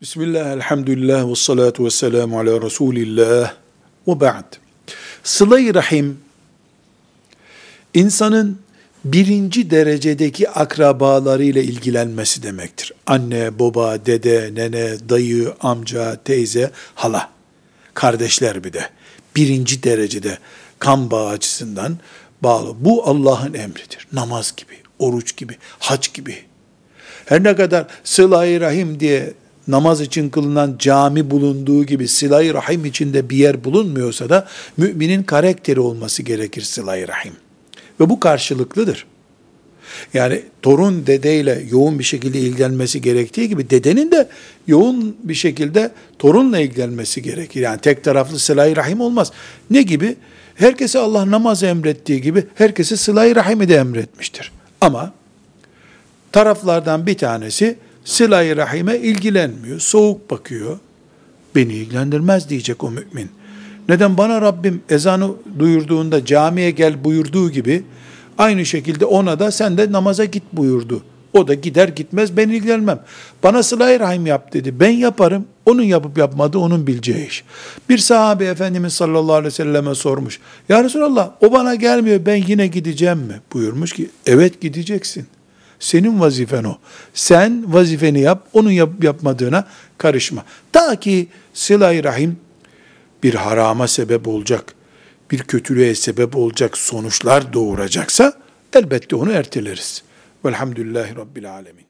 Bismillah, elhamdülillah, ve salatu ve selamu ala Resulillah ve ba'd. Sıla-i Rahim, insanın birinci derecedeki akrabalarıyla ilgilenmesi demektir. Anne, baba, dede, nene, dayı, amca, teyze, hala, kardeşler bir de. Birinci derecede kan bağı açısından bağlı. Bu Allah'ın emridir. Namaz gibi, oruç gibi, hac gibi. Her ne kadar sıla-i rahim diye namaz için kılınan cami bulunduğu gibi sıla-i rahim içinde bir yer bulunmuyorsa da müminin karakteri olması gerekir sıla-i rahim. Ve bu karşılıklıdır. Yani torun dedeyle yoğun bir şekilde ilgilenmesi gerektiği gibi dedenin de yoğun bir şekilde torunla ilgilenmesi gerekir. Yani tek taraflı sıla-i rahim olmaz. Ne gibi? Herkese Allah namaz emrettiği gibi herkese sıla-i rahimi de emretmiştir. Ama taraflardan bir tanesi sıla-i rahime ilgilenmiyor, soğuk bakıyor. Beni ilgilendirmez diyecek o mümin. Neden bana Rabbim ezanı duyurduğunda camiye gel buyurduğu gibi aynı şekilde ona da sen de namaza git buyurdu. O da gider gitmez ben ilgilenmem. Bana sıla rahim yap dedi. Ben yaparım. Onun yapıp yapmadığı onun bileceği iş. Bir sahabe Efendimiz sallallahu aleyhi ve selleme sormuş. Ya Resulallah o bana gelmiyor ben yine gideceğim mi? Buyurmuş ki evet gideceksin. Senin vazifen o. Sen vazifeni yap, onun yapıp yapmadığına karışma. Ta ki sıla rahim bir harama sebep olacak, bir kötülüğe sebep olacak sonuçlar doğuracaksa elbette onu erteleriz. Velhamdülillahi Rabbil Alemin.